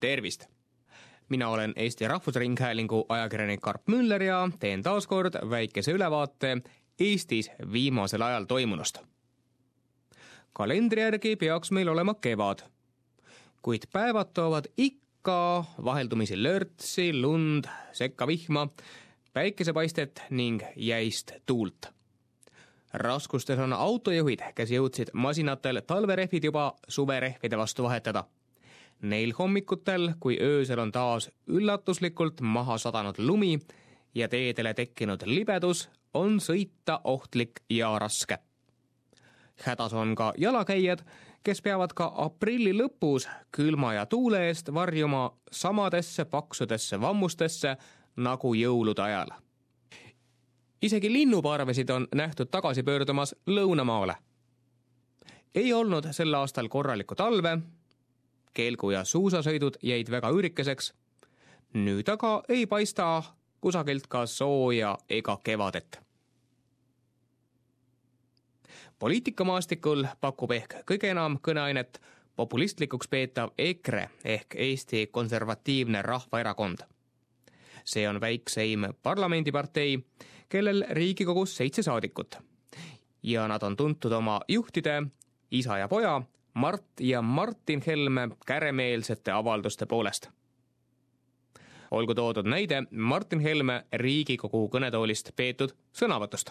tervist! mina olen Eesti Rahvusringhäälingu ajakirjanik Karp Müller ja teen taas kord väikese ülevaate Eestis viimasel ajal toimunust. kalendri järgi peaks meil olema kevad, kuid päevad toovad ikka vaheldumisi lörtsi, lund, sekkavihma, päikesepaistet ning jäist tuult raskustes on autojuhid, kes jõudsid masinatel talverehvid juba suverehvide vastu vahetada. Neil hommikutel, kui öösel on taas üllatuslikult maha sadanud lumi ja teedele tekkinud libedus, on sõita ohtlik ja raske. hädas on ka jalakäijad, kes peavad ka aprilli lõpus külma ja tuule eest varjuma samadesse paksudesse vammustesse nagu jõulude ajal isegi linnuparvesid on nähtud tagasi pöördumas lõunamaale. ei olnud sel aastal korralikku talve, kelgu- ja suusasõidud jäid väga üürikeseks, nüüd aga ei paista kusagilt ka sooja ega kevadet. poliitikamaastikul pakub ehk kõige enam kõneainet populistlikuks peetav EKRE ehk Eesti Konservatiivne Rahvaerakond see on väikseim parlamendipartei, kellel Riigikogus seitse saadikut. ja nad on tuntud oma juhtide, isa ja poja, Mart ja Martin Helme käremeelsete avalduste poolest. olgu toodud näide Martin Helme Riigikogu kõnetoolist peetud sõnavõtust.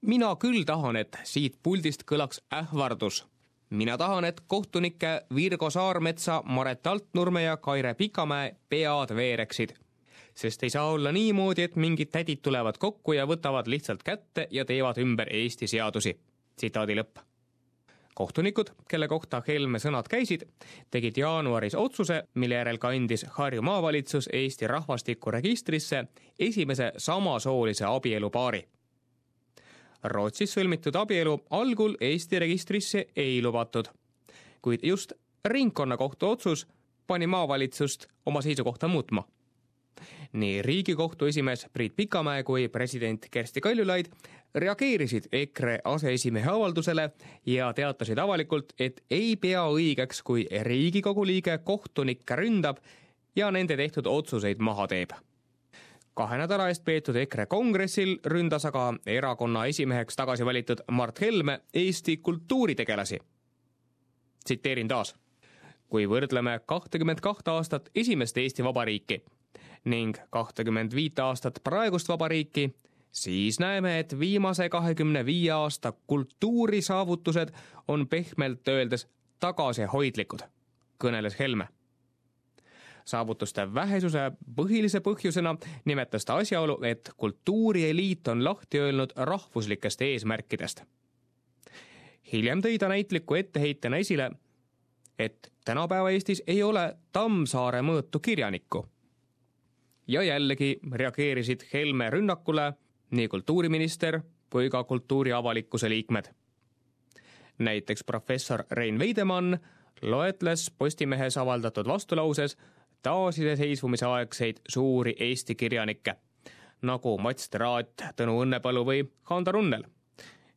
mina küll tahan, et siit puldist kõlaks ähvardus mina tahan, et kohtunike Virgo Saarmetsa, Maret Altnurme ja Kaire Pikamäe pead veereksid sest ei saa olla niimoodi, et mingid tädid tulevad kokku ja võtavad lihtsalt kätte ja teevad ümber Eesti seadusi. tsitaadi lõpp. Kohtunikud, kelle kohta Helme sõnad käisid, tegid jaanuaris otsuse, mille järel kandis Harju maavalitsus Eesti rahvastikuregistrisse esimese samasoolise abielupaari. Rootsis sõlmitud abielu algul Eesti registrisse ei lubatud, kuid just ringkonnakohtu otsus pani maavalitsust oma seisukohta muutma nii Riigikohtu esimees Priit Pikamäe kui president Kersti Kaljulaid reageerisid EKRE aseesimehe avaldusele ja teatasid avalikult, et ei pea õigeks, kui Riigikogu liige kohtunikke ründab ja nende tehtud otsuseid maha teeb kahe nädala eest peetud EKRE kongressil ründas aga erakonna esimeheks tagasi valitud Mart Helme Eesti kultuuritegelasi. tsiteerin taas. kui võrdleme kahtekümmet kahte aastat esimest Eesti Vabariiki ning kahtekümmend viit aastat praegust vabariiki, siis näeme, et viimase kahekümne viie aasta kultuurisaavutused on pehmelt öeldes tagasihoidlikud, kõneles Helme. saavutuste vähesuse põhilise põhjusena nimetas ta asjaolu, et kultuurieliit on lahti öelnud rahvuslikest eesmärkidest. hiljem tõi ta näitliku etteheitena esile, et tänapäeva Eestis ei ole Tammsaare mõõtu kirjanikku ja jällegi reageerisid Helme rünnakule nii kultuuriminister kui ka kultuuriavalikkuse liikmed. näiteks professor Rein Veidemann loetles Postimehes avaldatud vastulauses taasiseseisvumise aegseid suuri Eesti kirjanikke, nagu Mats Traat, Tõnu Õnnepalu või Hando Runnel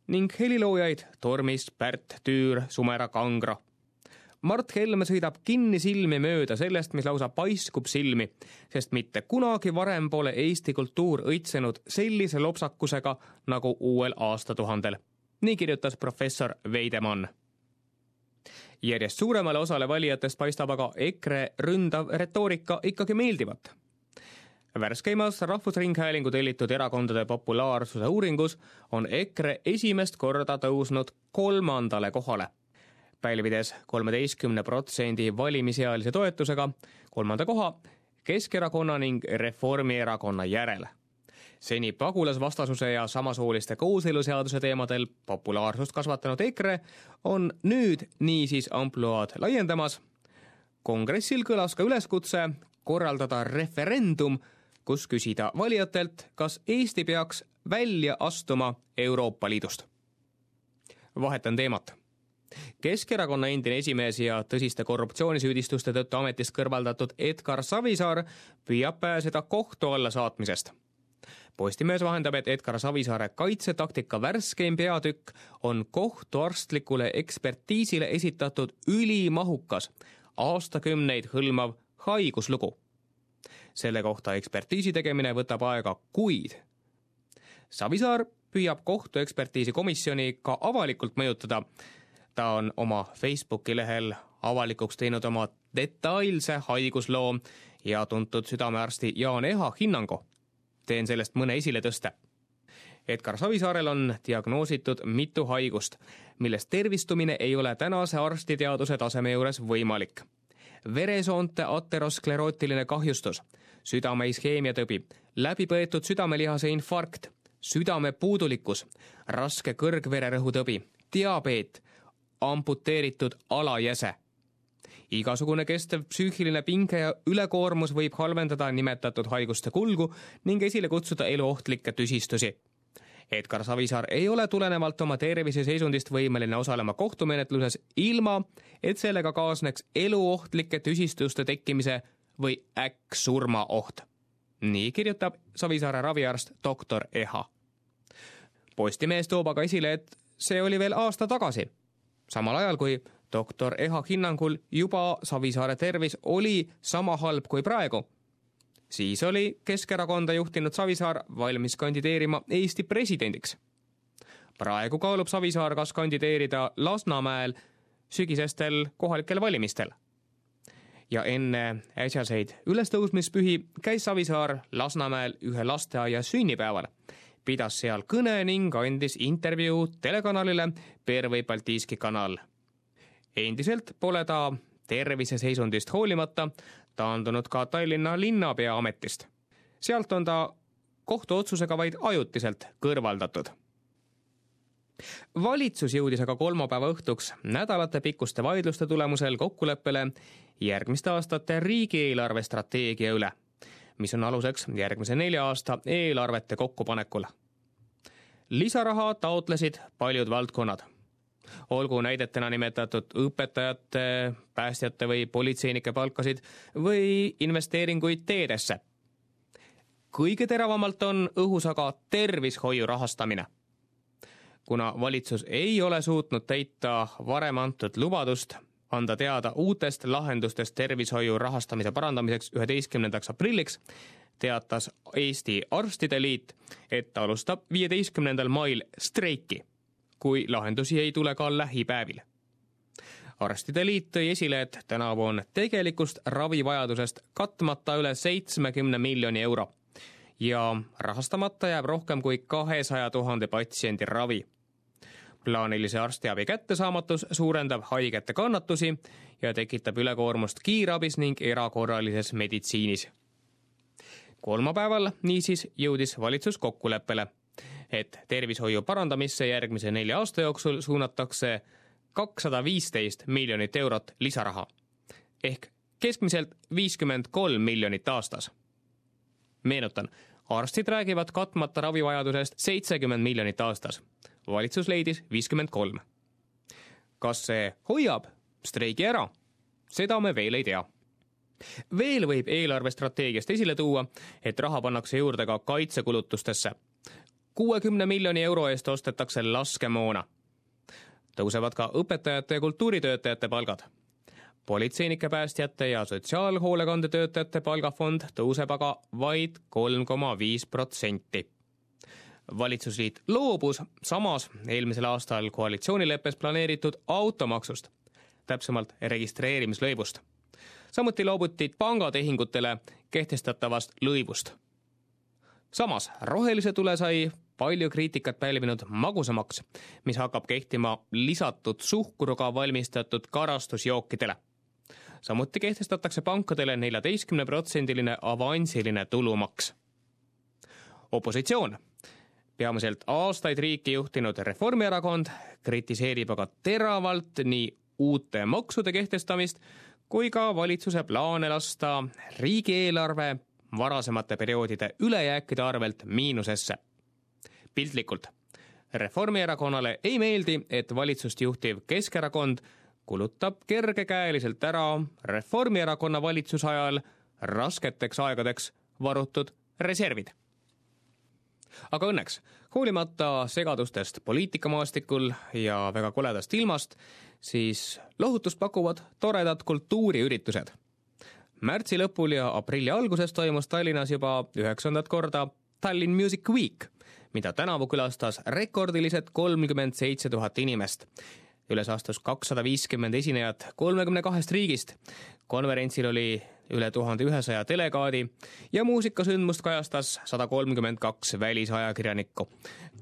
ning heliloojaid Tormis, Pärt, Tüür, Sumera, Kangro Mart Helme sõidab kinnisilmi mööda sellest, mis lausa paiskub silmi, sest mitte kunagi varem pole Eesti kultuur õitsenud sellise lopsakusega nagu uuel aastatuhandel. nii kirjutas professor Veidemann järjest suuremale osale valijatest paistab aga EKRE ründav retoorika ikkagi meeldivat. värskeimas Rahvusringhäälingu tellitud erakondade populaarsuse uuringus on EKRE esimest korda tõusnud kolmandale kohale pälvides kolmeteistkümne protsendi valimisealise toetusega kolmanda koha Keskerakonna ning Reformierakonna järel. seni pagulasvastasuse ja samasooliste kooseluseaduse teemadel populaarsust kasvatanud EKRE on nüüd niisiis ampluaad laiendamas. kongressil kõlas ka üleskutse korraldada referendum, kus küsida valijatelt, kas Eesti peaks välja astuma Euroopa Liidust. vahetan teemat Keskerakonna endine esimees ja tõsiste korruptsioonisüüdistuste tõttu ametist kõrvaldatud Edgar Savisaar püüab pääseda kohtu alla saatmisest. Postimees vahendab, et Edgar Savisaare kaitsetaktika värskeim peatükk on kohtuarstlikule ekspertiisile esitatud ülimahukas aastakümneid hõlmav haiguslugu. selle kohta ekspertiisi tegemine võtab aega kuid. Savisaar püüab kohtuekspertiisi komisjoni ka avalikult mõjutada. Ta on oma Facebooki lehel avalikuks teinud oma detailse haigusloo ja tuntud südamearsti Jaan Eha hinnangu. teen sellest mõne esiletõste Edgar Savisaarel on diagnoositud mitu haigust, millest tervistumine ei ole tänase arstiteaduse taseme juures võimalik. veresoonte aterosklerootiline kahjustus, südame iskeemiatõbi, läbipõetud südamelihase infarkt, südame puudulikkus, raske kõrgvererõhutõbi, diabeet, amputeeritud alajäse igasugune kestev psüühiline pinge ja ülekoormus võib halvendada nimetatud haiguste kulgu ning esile kutsuda eluohtlikke tüsistusi Edgar Savisaar ei ole tulenevalt oma terviseseisundist võimeline osalema kohtumenetluses ilma, et sellega kaasneks eluohtlike tüsistuste tekkimise või äkksurma oht. nii kirjutab Savisaare raviarst doktor Eha. Postimees toob aga esile, et see oli veel aasta tagasi, samal ajal kui doktor Eha hinnangul juba Savisaare tervis oli sama halb kui praegu siis oli Keskerakonda juhtinud Savisaar valmis kandideerima Eesti presidendiks. praegu kaalub Savisaar, kas kandideerida Lasnamäel sügisestel kohalikel valimistel. ja enne äsjaseid ülestõusmispühi käis Savisaar Lasnamäel ühe lasteaia sünnipäeval, pidas seal kõne ning andis intervjuu telekanalile Pervõi Baltiiski kanal. endiselt pole ta terviseseisundist hoolimata taandunud ka Tallinna linnapea ametist. sealt on ta kohtuotsusega vaid ajutiselt kõrvaldatud. valitsus jõudis aga kolmapäeva õhtuks nädalatepikkuste vaidluste tulemusel kokkuleppele järgmiste aastate riigieelarve strateegia üle, mis on aluseks järgmise nelja aasta eelarvete kokkupanekul. lisaraha taotlesid paljud valdkonnad olgu näidetena nimetatud õpetajate, päästjate või politseinike palkasid või investeeringuid teedesse. kõige teravamalt on õhus aga tervishoiu rahastamine. kuna valitsus ei ole suutnud täita varem antud lubadust anda teada uutest lahendustest tervishoiu rahastamise parandamiseks üheteistkümnendaks aprilliks, teatas Eesti Arstide Liit, et alustab viieteistkümnendal mail streiki kui lahendusi ei tule ka lähipäevil. arstide liit tõi esile, et tänavu on tegelikust ravivajadusest katmata üle seitsmekümne miljoni euro ja rahastamata jääb rohkem kui kahesaja tuhande patsiendi ravi. Plaanilise arstiabi kättesaamatus suurendab haigete kannatusi ja tekitab ülekoormust kiirabis ning erakorralises meditsiinis kolmapäeval niisiis jõudis valitsus kokkuleppele et tervishoiu parandamisse järgmise nelja aasta jooksul suunatakse kakssada viisteist miljonit eurot lisaraha ehk keskmiselt viiskümmend kolm miljonit aastas. meenutan, arstid räägivad katmata ravivajadusest seitsekümmend miljonit aastas. valitsus leidis viiskümmend kolm. kas see hoiab streigi ära? seda me veel ei tea veel võib eelarvestrateegiast esile tuua, et raha pannakse juurde ka kaitsekulutustesse kuuekümne miljoni euro eest ostetakse laskemoona. tõusevad ka õpetajate ja kultuuritöötajate palgad. Politseinike, päästjate ja sotsiaalhoolekandetöötajate palgafond tõuseb aga vaid kolm koma viis protsenti valitsusliit loobus samas eelmisel aastal koalitsioonileppes planeeritud automaksust, täpsemalt registreerimislõivust. samuti loobuti pangatehingutele kehtestatavast lõivust samas rohelise tule sai palju kriitikat pälvinud magusamaks, mis hakkab kehtima lisatud suhkruga valmistatud karastusjookidele. Samuti kehtestatakse pankadele neljateistkümneprotsendiline avansiline tulumaks. opositsioon, peamiselt aastaid riiki juhtinud Reformierakond, kritiseerib aga teravalt nii uute maksude kehtestamist kui ka valitsuse plaane lasta riigieelarve varasemate perioodide ülejääkide arvelt miinusesse. piltlikult, Reformierakonnale ei meeldi, et valitsust juhtiv Keskerakond kulutab kergekäeliselt ära Reformierakonna valitsuse ajal rasketeks aegadeks varutud reservid. aga õnneks, hoolimata segadustest poliitikamaastikul ja väga koledast ilmast, siis lohutust pakuvad toredad kultuuriüritused. märtsi lõpul ja aprilli alguses toimus Tallinnas juba üheksandat korda Tallinn Music Week, mida tänavu külastas rekordilised kolmkümmend seitse tuhat inimest üles astus kakssada viiskümmend esinejat kolmekümne kahest riigist. konverentsil oli üle tuhande ühesaja delegaadi ja muusikasündmust kajastas sada kolmkümmend kaks välisajakirjanikku.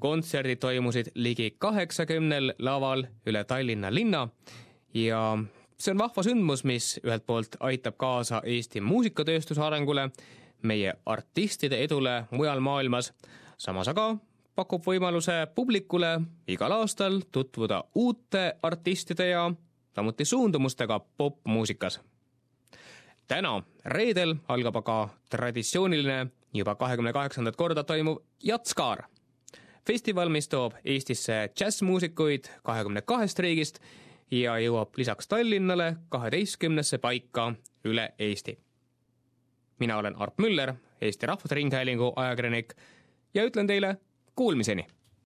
kontserdid toimusid ligi kaheksakümnel laval üle Tallinna linna ja see on vahva sündmus, mis ühelt poolt aitab kaasa Eesti muusikatööstuse arengule, meie artistide edule mujal maailmas, samas aga pakub võimaluse publikule igal aastal tutvuda uute artistide ja samuti suundumustega popmuusikas. täna, reedel, algab aga traditsiooniline, juba kahekümne kaheksandat korda toimuv Jatskaar. festival, mis toob Eestisse džässmuusikuid kahekümne kahest riigist ja jõuab lisaks Tallinnale kaheteistkümnesse paika üle Eesti. mina olen Arp Müller, Eesti Rahvusringhäälingu ajakirjanik ja ütlen teile Kuulmiseni